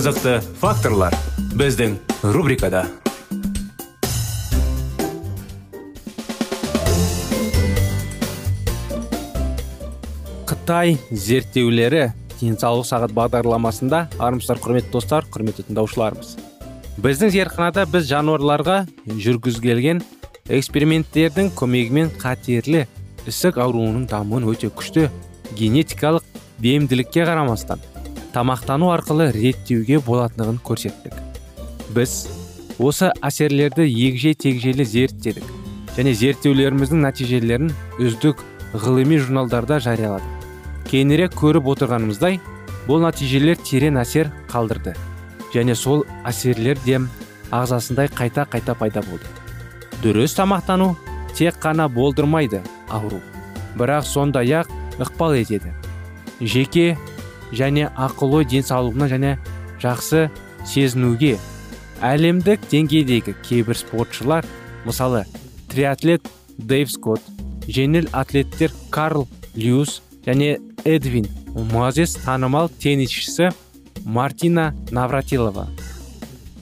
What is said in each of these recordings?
Қызықты факторлар біздің рубрикада. Қытай зерттеулері денсаулық сағат бағдарламасында армысыздар құрметті достар құрметті тыңдаушыларымыз. Біздің зертханада біз жануарларға жүргізілген эксперименттердің көмегімен қатерлі ісік ауруының дамуын өте күшті генетикалық бейімділікке қарамастан. Тамақтану арқылы реттеуге болатындығын көрсеттік. Біз осы әсерлерді егжей тегжейлі зерттедік және зерттеулеріміздің нәтижелерін үздік ғылыми журналдарда жарияладық. Кейінірек көріп отырғанымыздай бұл нәтижелер терең әсер қалдырды және сол әсерлер де ағзасындай қайта қайта пайда болды. Дұрыс тамақтану тек қана болдырмайды ауру бірақ сондай ақ ықпал етеді. Жеке және ақыл ой денсаулығына және жақсы сезінуге. Әлемдік деңгейдегі кейбір спортшылар мысалы триатлет дэйв скотт жеңіл атлеттер карл льюис және эдвин мозес танымал теннисшісі мартина навратилова.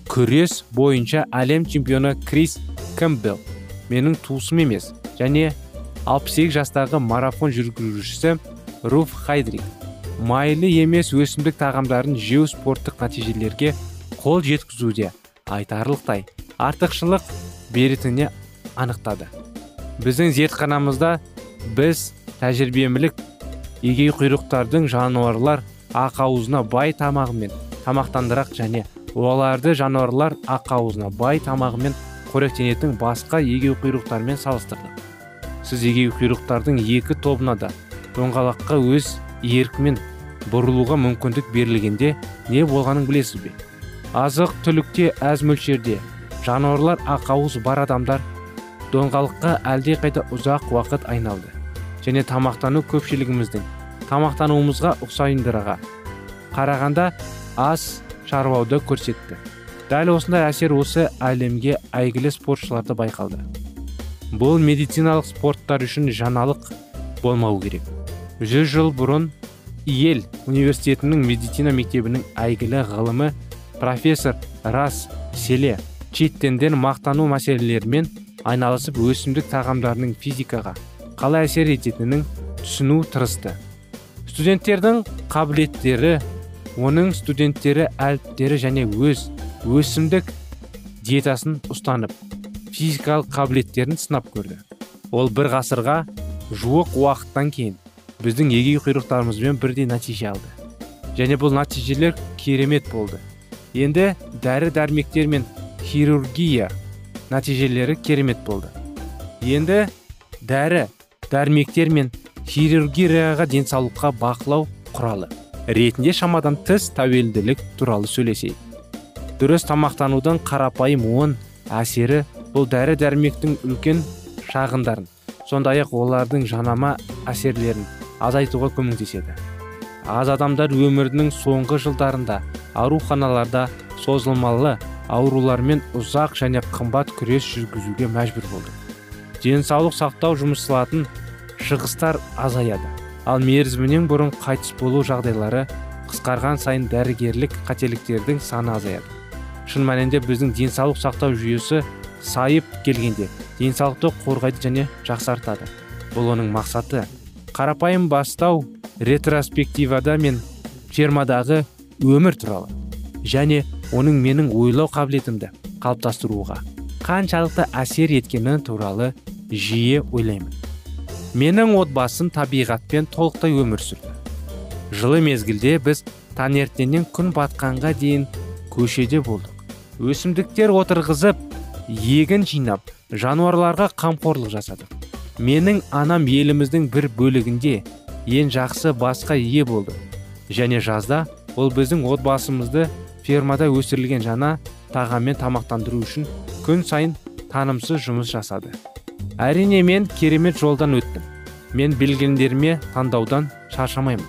Күрес бойынша әлем чемпионы крис кэмпбелл менің туысым емес және 68 жастағы марафон жүргізушісі руф хайдрик майлы емес өсімдік тағамдарын жеу спорттық нәтижелерге қол жеткізуде айтарлықтай артықшылық беретініне анықтады. Біздің зертханамызда біз тәжірибемілік егей құйрықтардың жануарлар ақауызына бай тамағымен тамақтандырақ және оларды жануарлар ақауызына бай тамағымен қоректенетін басқа егеу құйрықтармен салыстырдық. Сіз егеу құйрықтардың екі тобына да доңғалаққа өз еркімен бұрылуға мүмкіндік берілгенде не болғанын білесіз бе? Азық түлікте әз мөлшерде жануарлар ақауыз бар адамдар доңғалыққа әлдеқайда ұзақ уақыт айналды. Және тамақтану көпшілігіміздің тамақтануымызға ұқсайындыраға қарағанда аз шаруауды көрсетті. Дәл осындай әсер осы әлемге әйгілі спортшыларда байқалды. Бұл медициналық спорттар үшін жаңалық болмау керек. Жүз жыл бұрын ел университетінің медицина мектебінің әйгілі ғылымы профессор рас селе читтенден мақтану мәселелерімен айналысып өсімдік тағамдарының физикаға қалай әсер ететінін түсіну тырысты. Студенттердің қабілеттері оның студенттері әліптері және өз өсімдік диетасын ұстанып физикалық қабілеттерін сынап көрді. Ол бір ғасырға жуық уақыттан кейін біздің егей құйрықтарымызбен бірдей нәтиже алды. Және бұл нәтижелер керемет болды. Енді дәрі дәрмектер мен хирургия нәтижелері керемет болды. Енді дәрі дәрмектер мен хирургияға денсаулыққа бақылау құралы ретінде шамадан тыс тәуелділік туралы сөйлесейік. Дұрыс тамақтанудың қарапайым он әсері бұл дәрі дәрмектің үлкен шағындарын сондай ақ олардың жанама әсерлерін азайтуға көмектеседі. Аз адамдар өмірінің соңғы жылдарында ауруханаларда созылмалы аурулармен ұзақ және қымбат күрес жүргізуге мәжбүр болды. Денсаулық сақтау жұмсалатын шығыстар азаяды. Ал мерзімінен бұрын қайтыс болу жағдайлары қысқарған сайын дәрігерлік қателіктердің саны азаяды. Шын мәнінде біздің денсаулық сақтау жүйесі сайып келгенде денсаулықты қорғайды және жақсартады. Бұл оның мақсаты. Қарапайым бастау ретроспективада мен фермадағы өмір туралы және оның менің ойлау қабілетімді қалыптастыруға қаншалықты әсер еткені туралы жиі ойлаймын. Менің отбасым табиғатпен толықтай өмір сүрді. Жылы мезгілде біз таңертеңнен күн батқанға дейін көшеде болдық. Өсімдіктер отырғызып егін жинап жануарларға қамқорлық жасадық. Менің анам еліміздің бір бөлігінде ең жақсы басқа ие болды. Және жазда ол біздің отбасымызды фермада өсірілген жаңа тағаммен тамақтандыру үшін күн сайын танымсыз жұмыс жасады. Әрине мен керемет жолдан өттім. Мен білгендеріме таңдаудан шаршамаймын.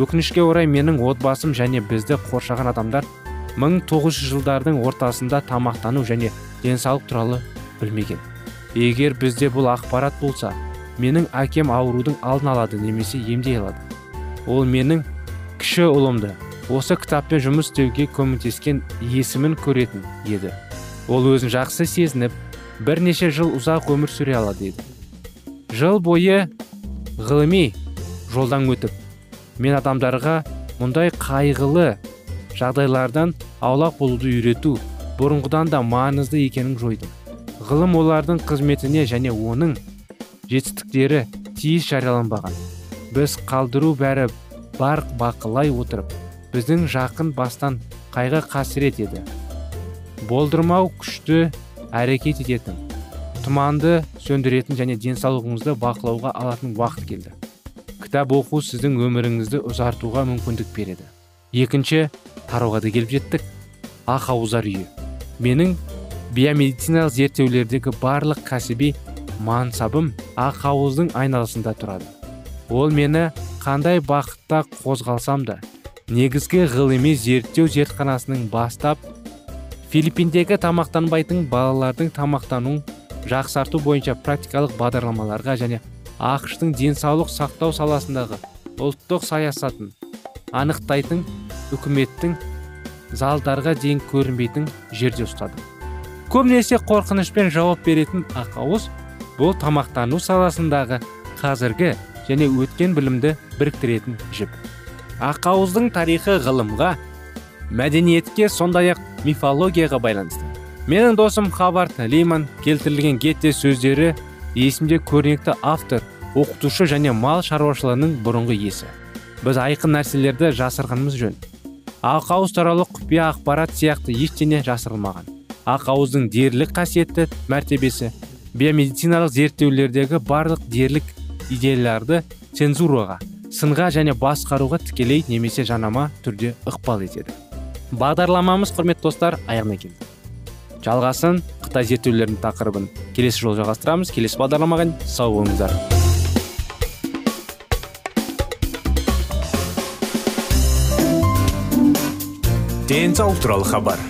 Өкінішке орай менің отбасым және бізді қоршаған адамдар 1900 жылдардың ортасында тамақтану және денсаулық туралы білмеген. Егер бізде бұл ақпарат болса менің әкем аурудың алдын алады немесе емдей алады. Ол менің кіші ұлымды осы кітаппен жұмыс істеуге көмектескен есімін көретін еді. Ол өзін жақсы сезініп бірнеше жыл ұзақ өмір сүре алады еді. Жыл бойы ғылыми жолдан өтіп мен адамдарға мұндай қайғылы жағдайлардан аулақ болуды үйрету бұрынғыдан да маңызды екенін жойдым. Ғылым олардың қызметіне және оның жетістіктері тиіс жарияланбаған. Біз қалдыру бәрі бар бақылай отырып біздің жақын бастан қайғы қасірет еді. Болдырмау күшті әрекет ететін тұманды сөндіретін және денсаулығыңызды бақылауға алатын уақыт келді. Кітап оқу сіздің өміріңізді ұзартуға мүмкіндік береді. Екінші тарауға да келіп жеттік. Ақауыздар үйі. Менің биомедициналық зерттеулердегі барлық кәсіби мансабым ақауыздың айналасында тұрады. Ол мені қандай бақытта қозғалсам да негізгі ғылыми зерттеу зертханасының бастап филиппиндегі тамақтанбайтын балалардың тамақтануын жақсарту бойынша практикалық бағдарламаларға және ақштың денсаулық сақтау саласындағы ұлттық саясатын анықтайтын үкіметтің залдарға дейін көрінбейтін жерде ұстады көбінесе қорқынышпен жауап беретін ақауыз бұл тамақтану саласындағы қазіргі және өткен білімді біріктіретін жіп. Ақауыздың тарихы ғылымға мәдениетке сондай ақ мифологияға байланысты. Менің досым хабард лиман келтірілген гетте сөздері есімде көрнекті автор оқытушы және мал шаруашылығының бұрынғы иесі. Біз айқын нәрселерді жасырғанымыз жөн. Ақауыз туралы құпия ақпарат сияқты ештеңе жасырылмаған. Ақауыздың дерлік қасиетті мәртебесі биомедициналық зерттеулердегі барлық дерлік идеяларды цензураға сынға және басқаруға тікелей немесе жанама түрде ықпал етеді. Бағдарламамыз құрметті достар аяғына келді. Жалғасын қытай зерттеулерінің тақырыбын келесі жолы жалғастырамыз. Келесі бағдарламаға сау болыңыздар. Денсаулық туралы хабар.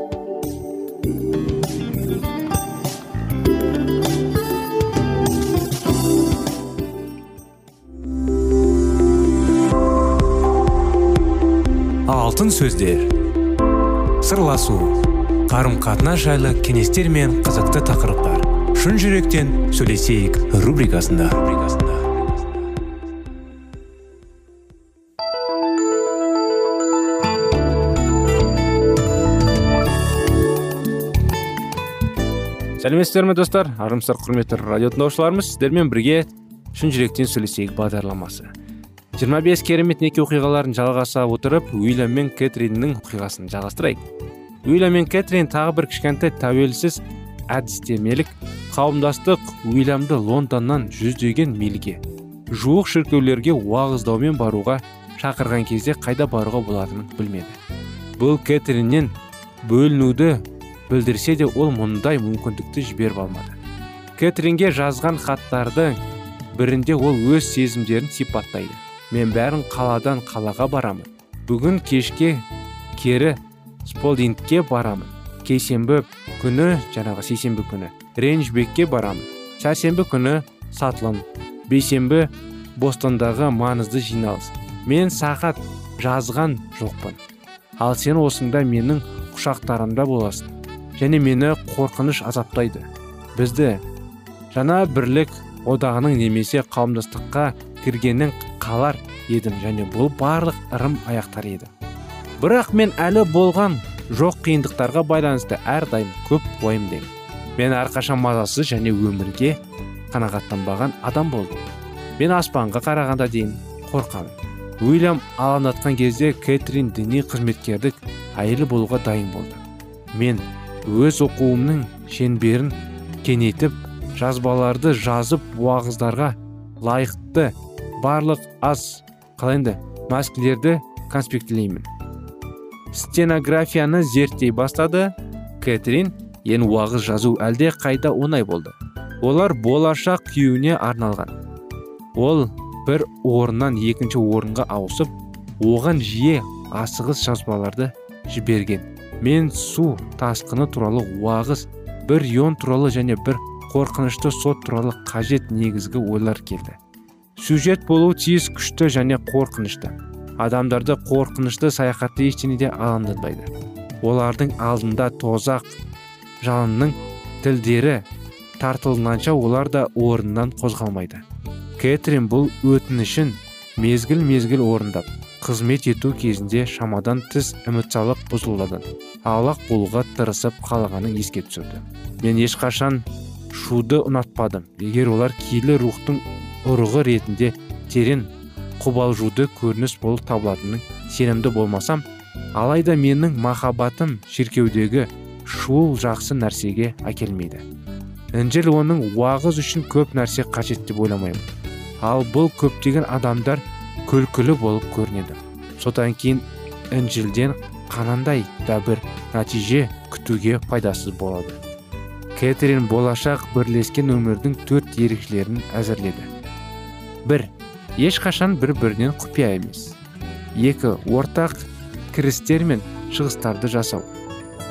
Алтын сөздер. Сырласу қарым қатынас жайлы кеңестер мен қызықты тақырыптар. Шын жүректен сөйлесейік рубрикасында. Сәлеметсіздер ме достар армысыздар құрметті радио тыңдаушыларымыз сіздермен бірге шын жүректен сөйлесейік бағдарламасы. 25 керемет неке оқиғаларын жалғаса отырып уильям мен кэтриннің оқиғасын жалғастырайық. Уильям мен кэтрин тағы бір кішкентай тәуелсіз әдістемелік қауымдастық уильямды лондоннан жүздеген мильге жуық шіркеулерге уағыздаумен баруға шақырған кезде қайда баруға болатынын білмеді. Бұл кэтриннен бөлінуді білдірсе де ол мұндай мүмкіндікті жіберіп алмады. Кэтринге жазған хаттардың бірінде ол өз сезімдерін сипаттайды. Мен бәрін қаладан қалаға барамын. Бүгін кешке кері сполдингке барамын. Кейсенбі күні жаңағы сейсенбі күні рейнджбекке барамын. Сәрсенбі күні сатлан бейсенбі бостондағы маңызды жиналыс. Мен сағат жазған жоқпын. Ал сен осында менің құшақтарымда боласың. Және мені қорқыныш азаптайды. Бізді жаңа бірлік одағының немесе қауымдастыққа кіргенін қалар едім және бұл барлық ырым аяқтар еді. Бірақ мен әлі болған жоқ қиындықтарға байланысты әрдайым көп уайымдаймын мен әрқашан мазасыз және өмірге қанағаттанбаған адам болдым. Мен аспанға қарағанда дейін қорқамын. Уильям алаңдатқан кезде кэтрин діни қызметкердік әйелі болуға дайын болды. Мен өз оқуымның шеңберін кеңейтіп жазбаларды жазып уағыздарға лайықты барлық аз қалай енді мәскілерді конспектілеймін стенографияны зерттей бастады кэтрин ен уағыз жазу әлде қайда оңай болды. Олар болашақ күйеуіне арналған. Ол бір орыннан екінші орынға ауысып оған жиі асығыс жазбаларды жіберген. Мен су тасқыны туралы уағыз бір ион туралы және бір қорқынышты сот туралы қажет негізгі ойлар келді. Сюжет болуы тиіс күшті және қорқынышты. Адамдарды қорқынышты саяхатты ештеңеде алаңдатпайды. Олардың алдында тозақ жалынның тілдері тартылғанша олар да орнынан қозғалмайды. Кэтрин бұл өтінішін мезгіл мезгіл орындап қызмет ету кезінде шамадан тыс эмоциялық бұзылудан аулақ болуға тырысып қалғанын еске түсірді. Мен ешқашан шуды ұнатпадым. Егер олар киелі рухтың ұрығы ретінде терең қобалжуды көрініс болып табылатынын сенімді болмасам алайда менің махаббатым шіркеудегі шуыл жақсы нәрсеге әкелмейді. Інжіл оның уағыз үшін көп нәрсе қажет деп ойламаймын. Ал бұл көптеген адамдар күлкілі болып көрінеді. Содан кейін інжілден қанандай да бір нәтиже күтуге пайдасыз болады. Кэтрин болашақ бірлескен өмірдің төрт ерекшелерін әзірледі. Бір ешқашан бір бірінен құпия емес. Екі ортақ кірістер мен шығыстарды жасау.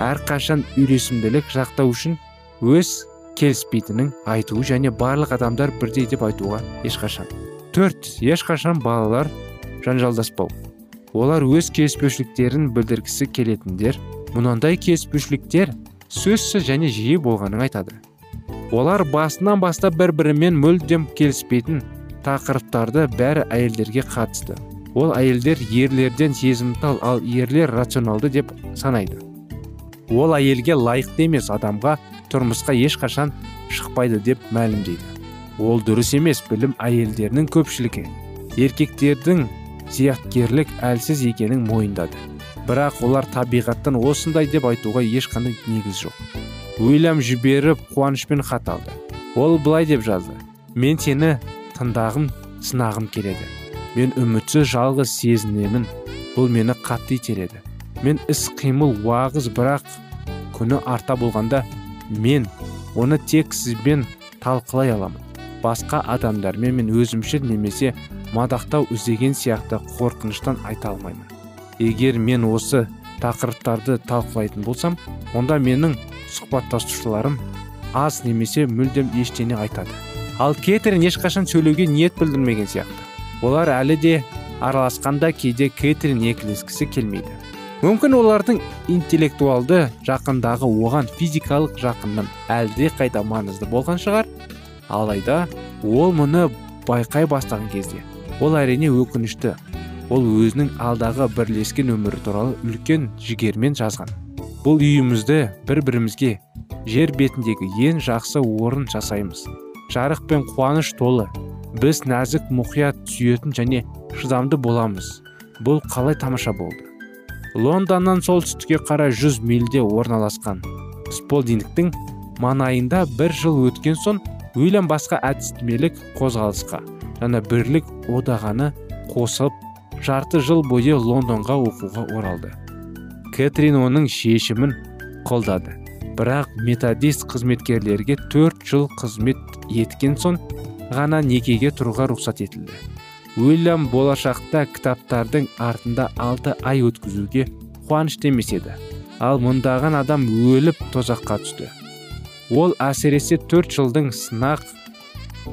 Әрқашан үйлесімділік жақтау үшін өз келіспейтінін айту және барлық адамдар бірдей деп айтуға ешқашан. Төрт ешқашан балалар жанжалдаспау. Олар өз келіспеушіліктерін білдіргісі келетіндер мұнандай келіспеушіліктер сөзсіз және жиі болғанын айтады. Олар басынан бастап бір бірімен мүлдем келіспейтін тақырыптарды бәрі әйелдерге қатысты. Ол әйелдер ерлерден сезімтал ал ерлер рационалды деп санайды. Ол әйелге лайықты емес адамға тұрмысқа ешқашан шықпайды деп мәлімдейді. Ол дұрыс емес білім әйелдерінің көпшілігі. Еркектердің зияткерлік әлсіз екенін мойындады. Бірақ олар табиғаттан осындай деп айтуға ешқандай негіз жоқ. Уильям жіберіп қуанышпен хат алды. Ол былай деп жазды. Мен сені тыңдағым сынағым келеді. Мен үмітсіз жалғыз сезінемін. Бұл мені қатты итереді. Мен іс қимыл уағыз бірақ күні арта болғанда мен оны тек сізбен талқылай аламын. Басқа адамдармен мен өзімшіл немесе мадақтау іздеген сияқты қорқыныштан айта алмаймын. Егер мен осы тақырыптарды талқылайтын болсам онда менің сұхбаттасушыларым аз немесе мүлдем ештеңе айтады. Ал кетрин ешқашан сөйлеуге ниет білдірмеген сияқты. Олар әлі де араласқанда кейде кетрин екілескісі келмейді. Мүмкін олардың интеллектуалды жақындағы оған физикалық жақыннан әлде қайда маңызды болған шығар. Алайда ол мұны байқай бастаған кезде ол әрине өкінішті. Ол өзінің алдағы бірлескен өмірі туралы үлкен жігермен жазған. Бұл үйімізді бір бірімізге жер бетіндегі ең жақсы орын жасаймыз. Жарық пен қуаныш толы. Біз нәзік мұқият сүйетін және шыдамды боламыз. Бұл қалай тамаша болды? Лондоннан солтүстікке қарай 100 мильде орналасқан. Сполдингтің маңайында бір жыл өткен соң уильям басқа әдістемелік қозғалысқа жаңа бірлік одағаны қосып жарты жыл бойы лондонға оқуға оралды. Кэтрин оның шешімін қолдады. Бірақ методист қызметкерлерге төрт жыл қызмет еткен соң ғана некеге тұруға рұқсат етілді. Уильям болашақта кітаптардың артында алты ай өткізуге қуанышты емес еді. Ал мұндаған адам өліп тозаққа түсті. Ол әсіресе төрт жылдың сынақ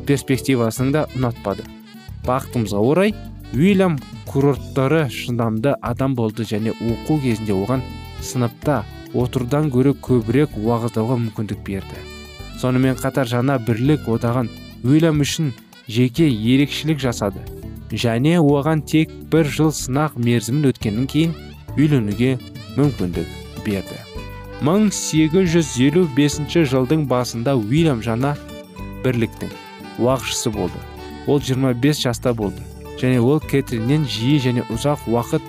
перспективасын да ұнатпады. Бақытымызға орай уильям курорттары шыдамды адам болды және оқу кезінде оған сыныпта отырудан гөрі көбірек уағыздауға мүмкіндік берді. Сонымен қатар жаңа бірлік одағын уильям үшін жеке ерекшелік жасады. Және оған тек бір жыл сынақ мерзімін өткеннен кейін үйленуге мүмкіндік берді. 1855 жылдың басында уильям жана бірліктің уақытшысы болды. Ол 25 жаста болды. Және ол кэтриннен жиі және ұзақ уақыт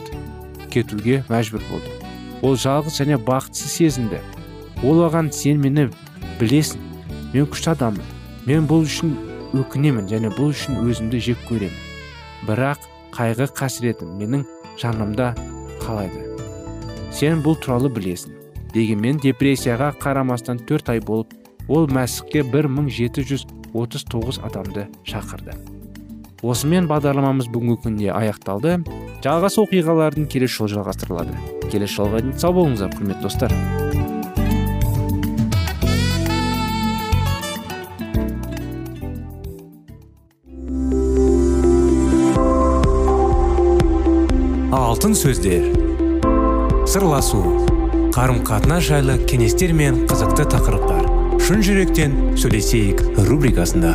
кетуге мәжбүр болды. Ол жалғыз және бақытсыз сезінді. Ол оған сен мені білесің мен күшті адаммын мен бұл үшін өкінемін және бұл үшін өзімді жек көремін. Бірақ қайғы қасіретім менің жанымда қалайды сен бұл туралы білесің дегенмен депрессияға қарамастан төрт ай болып ол мәсіхке 1739 адамды шақырды. Осымен бағдарламамыз бүгінгі күнде аяқталды. Жалғас оқиғалардың келесі жолы жалғастырылады. Келесі жолға дейін сау болыңыздар құрметті достар. Алтын сөздер. Сырласу. Қарым қатынас жайлы кеңестер мен қызықты тақырыптар. Шын жүректен сөйлесейік рубрикасында.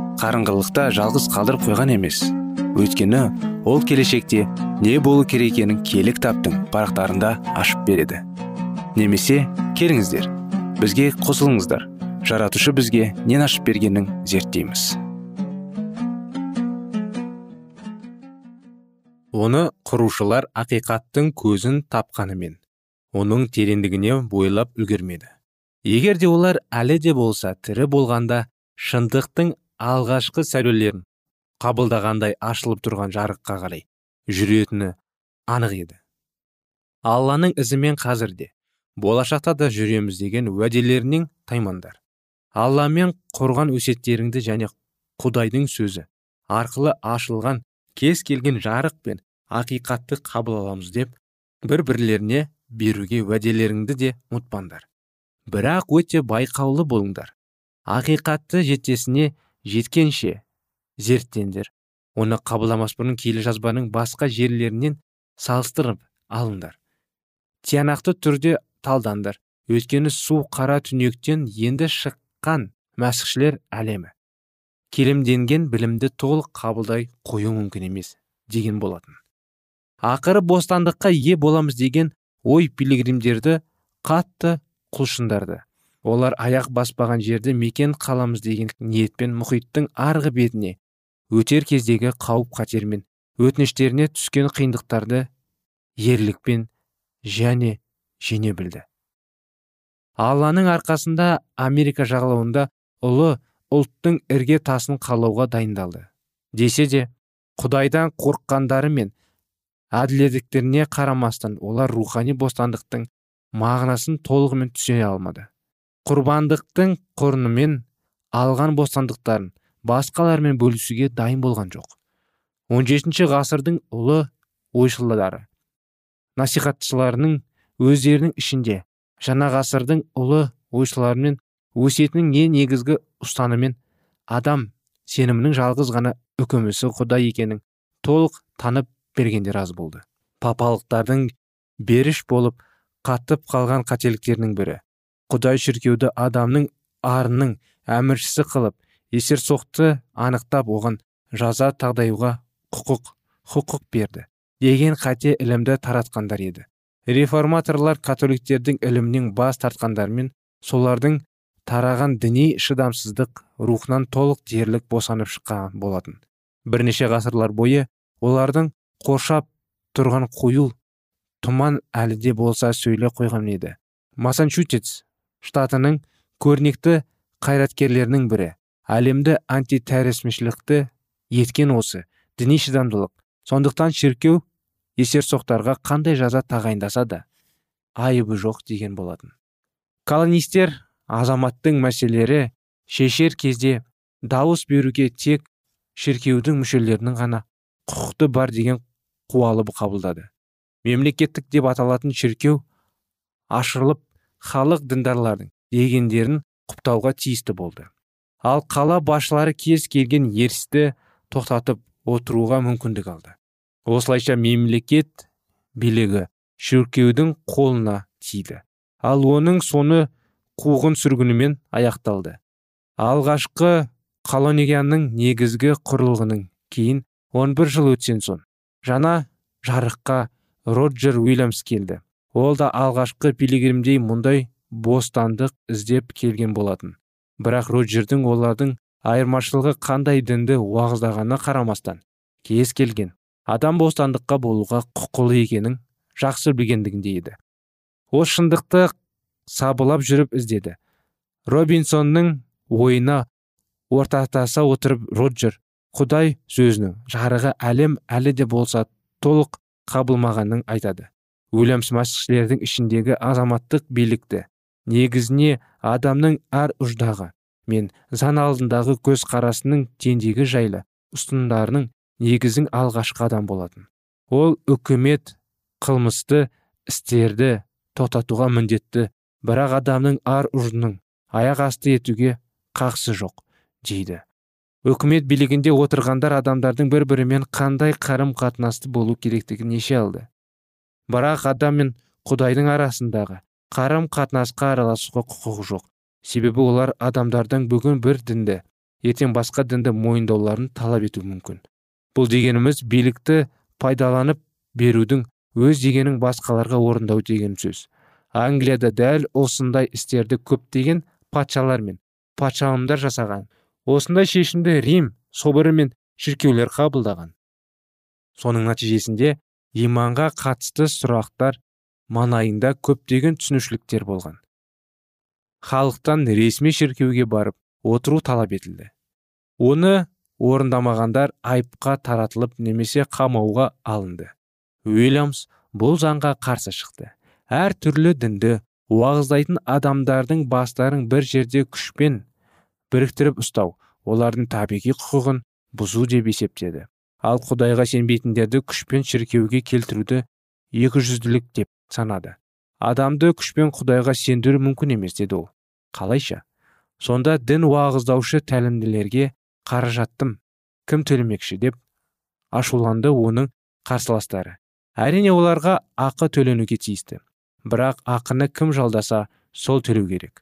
қарыңғылықта жалғыз қалдырып қойған емес. Өйткені ол келешекте не болу керек екенін киелі кітаптың парақтарында ашып береді. Немесе келіңіздер бізге қосылыңыздар. Жаратушы бізге нен ашып бергенін зерттейміз. Оны құрушылар ақиқаттың көзін тапқанымен оның тереңдігіне бойлап үлгермеді. Егер де олар әлі де болса тірі болғанда шындықтың алғашқы сәулелерін қабылдағандай ашылып тұрған жарыққа қарай жүретіні анық еді. Алланың ізімен қазірде болашақта да жүреміз деген уәделерінен таймаңдар. Алламен құрған өсеттеріңді және құдайдың сөзі арқылы ашылған кез келген жарық пен ақиқатты қабыл аламыз деп бір бірлеріне беруге уәделеріңді де ұмытпаңдар. Бірақ өте байқаулы болыңдар. Ақиқатты жетесіне жеткенше зерттеңдер. Оны қабылдамас бұрын келе жазбаның басқа жерлерінен салыстырып алыңдар. Тиянақты түрде талдандар өйткені су қара түнектен енді шыққан мәсіхшілер әлемі. Келемденген білімді толық қабылдай қою мүмкін емес деген болатын. Ақыры бостандыққа ие боламыз деген ой пилигримдерді қатты құлшындарды олар аяқ баспаған жерді мекен қаламыз деген ниетпен мұхиттың арғы бетіне өтер кездегі қауіп қатермен өтініштеріне түскен қиындықтарды ерлікпен және жене білді. Алланың арқасында америка жағалауында ұлы ұлттың ірге тасын қалауға дайындалды. Десе де құдайдан қорыққандары мен әділеттіктеріне қарамастан олар рухани бостандықтың мағынасын толығымен түсіне алмады. Құрбандықтың құрнымен алған бостандықтарын басқалармен бөлісуге дайын болған жоқ. 17 ғасырдың ұлы ойшылдары насихатшыларының өздерінің ішінде жаңа ғасырдың ұлы ойшыларымен өсетінің ең негізгі ұстанымен адам сенімінің жалғыз ғана үкімісі құдай екенін толық танып бергендер аз болды. Папалықтардың беріш болып қатып қалған қателіктерінің бірі құдай шіркеуді адамның арының әміршісі қылып есерсоқты анықтап оған жаза тағдаюға құқық құқық берді деген қате ілімді таратқандар еді. Реформаторлар католиктердің ілімнен бас тартқандармен солардың тараған діни шыдамсыздық рухынан толық дерлік босанып шыққан болатын. Бірнеше ғасырлар бойы олардың қоршап тұрған қою тұман әлі де болса сөйле қойған еді. Массачусетс штатының көрнекті қайраткерлерінің бірі. Әлемді антитәрісмішілікті еткен осы діни шыдамдылық. Сондықтан шіркеу есерсоқтарға қандай жаза тағайындаса да айыбы жоқ деген болатын. Колонистер азаматтың мәселелері шешер кезде дауыс беруге тек шіркеудің мүшелерінің ғана құқықты бар деген қуалы қабылдады. Мемлекеттік деп аталатын шіркеу ашырылып халық діндарлардың дегендерін құптауға тиісті болды. Ал қала басшылары кез келген ерісті тоқтатып отыруға мүмкіндік алды. Осылайша мемлекет билігі шіркеудің қолына тиді. Ал оның соны қуғын сүргінімен аяқталды. Алғашқы колонияның негізгі құрылғының кейін 11 жыл өтсен соң жаңа жарыққа роджер уильямс келді. Ол да алғашқы пилигримдей мұндай бостандық іздеп келген болатын. Бірақ роджердің олардың айырмашылығы қандай дінді уағыздағанына қарамастан кез келген адам бостандыққа болуға құқылы екенін жақсы білгендігінде еді. Ол шындықты сабылап жүріп іздеді. Робинсонның ойына ортатаса отырып роджер құдай сөзінің жарығы әлем әлі де болса толық қабылмағанын айтады. Уильямс мәсіхшілердің ішіндегі азаматтық билікті негізіне адамның әр ұждағы мен заң алдындағы көзқарасының теңдігі жайлы ұстындарының негізін алғашқы адам болатын. Ол үкімет қылмысты істерді тоқтатуға міндетті бірақ адамның ар ұжының аяқ асты етуге қақсы жоқ дейді. Үкімет билігінде отырғандар адамдардың бір бірімен қандай қарым қатынасты болу керектігін неше алды. Бірақ адам мен құдайдың арасындағы қарым қатынасқа араласуға құқығы жоқ. Себебі олар адамдардың бүгін бір дінді ертең басқа дінді мойындауларын талап етуі мүмкін. Бұл дегеніміз билікті пайдаланып берудің өз дегенін басқаларға орындау деген сөз. Англияда дәл осындай істерді көптеген патшалар мен патшалымдар жасаған. Осындай шешімді рим соборы мен шіркеулер қабылдаған. Соның нәтижесінде иманға қатысты сұрақтар манайында көптеген түсінушіліктер болған. Халықтан ресми шіркеуге барып отыру талап етілді. Оны орындамағандар айыпқа таратылып немесе қамауға алынды. Уильямс бұл заңға қарсы шықты. Әр түрлі дінді уағыздайтын адамдардың бастарын бір жерде күшпен біріктіріп ұстау олардың табиғи құқығын бұзу деп есептеді. Ал құдайға сенбейтіндерді күшпен шіркеуге келтіруді екіжүзділік деп санады. Адамды күшпен құдайға сендіру мүмкін емес деді ол. Қалайша? Сонда дін уағыздаушы тәлімділерге қаражаттым. Кім төлемекші деп ашуланды оның қарсыластары. Әрине оларға ақы төленуге тиісті. Бірақ ақыны кім жалдаса сол төлеу керек.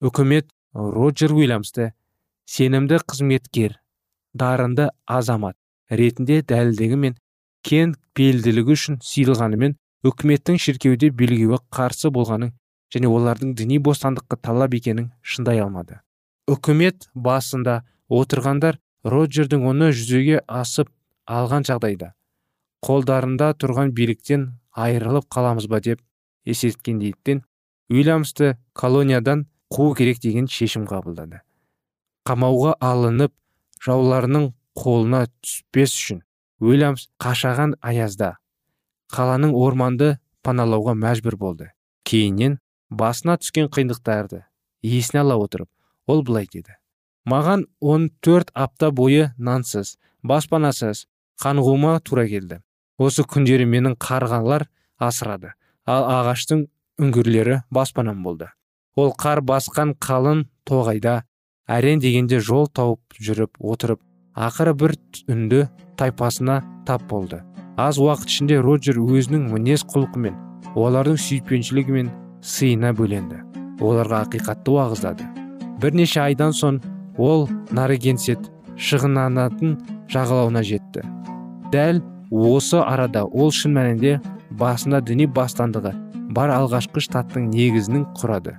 Үкімет роджер уильямсты сенімді қызметкер дарынды азамат ретінде дәлелдігі мен кен пейілділігі үшін сыйлағанымен үкіметтің шіркеуде белгеуі қарсы болғанын және олардың діни бостандыққа талап екенін шындай алмады. Үкімет басында отырғандар роджердің оны жүзеге асып алған жағдайда қолдарында тұрған биліктен айырылып қаламыз ба? деп есеткендейттен уильямсты колониядан қуу керек деген шешім қабылдады. Қамауға алынып жауларының қолына түспес үшін уильямс қашаған аязда қаланың орманды паналауға мәжбүр болды. Кейіннен басына түскен қиындықтарды есіне ала отырып ол былай деді. Маған 14 апта бойы нансыз баспанасыз қанғуыма тура келді. Осы күндері менің қарғалар асырады. Ал ағаштың үңгірлері баспанам болды. Ол қар басқан қалың тоғайда әрен дегенде жол тауып жүріп отырып ақыры бір үнді тайпасына тап болды. аз уақыт ішінде роджер өзінің мінез құлқымен олардың сүйіспеншілігі сыйына бөленді. оларға ақиқатты уағыздады. бірнеше айдан соң ол нарыгенсет шығынанатын жағалауына жетті. дәл осы арада ол шын мәнінде басында діни бастандығы бар алғашқы штаттың негізінің құрады.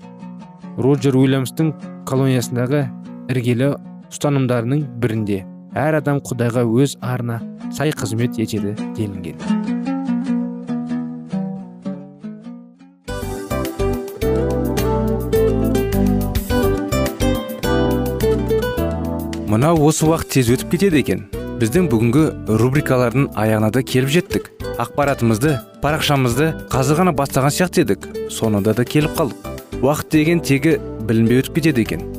Роджер уильямстың колониясындағы іргелі ұстанымдарының бірінде әр адам құдайға өз арына сай қызмет етеді делінген. Мынау осы уақыт тез өтіп кетеді екен. Біздің бүгінгі рубрикалардың аяғына да келіп жеттік. Ақпаратымызды парақшамызды қазір ғана бастаған сияқты едік. Соңында да келіп қалдық. Уақыт деген тегі білінбей өтіп кетеді екен.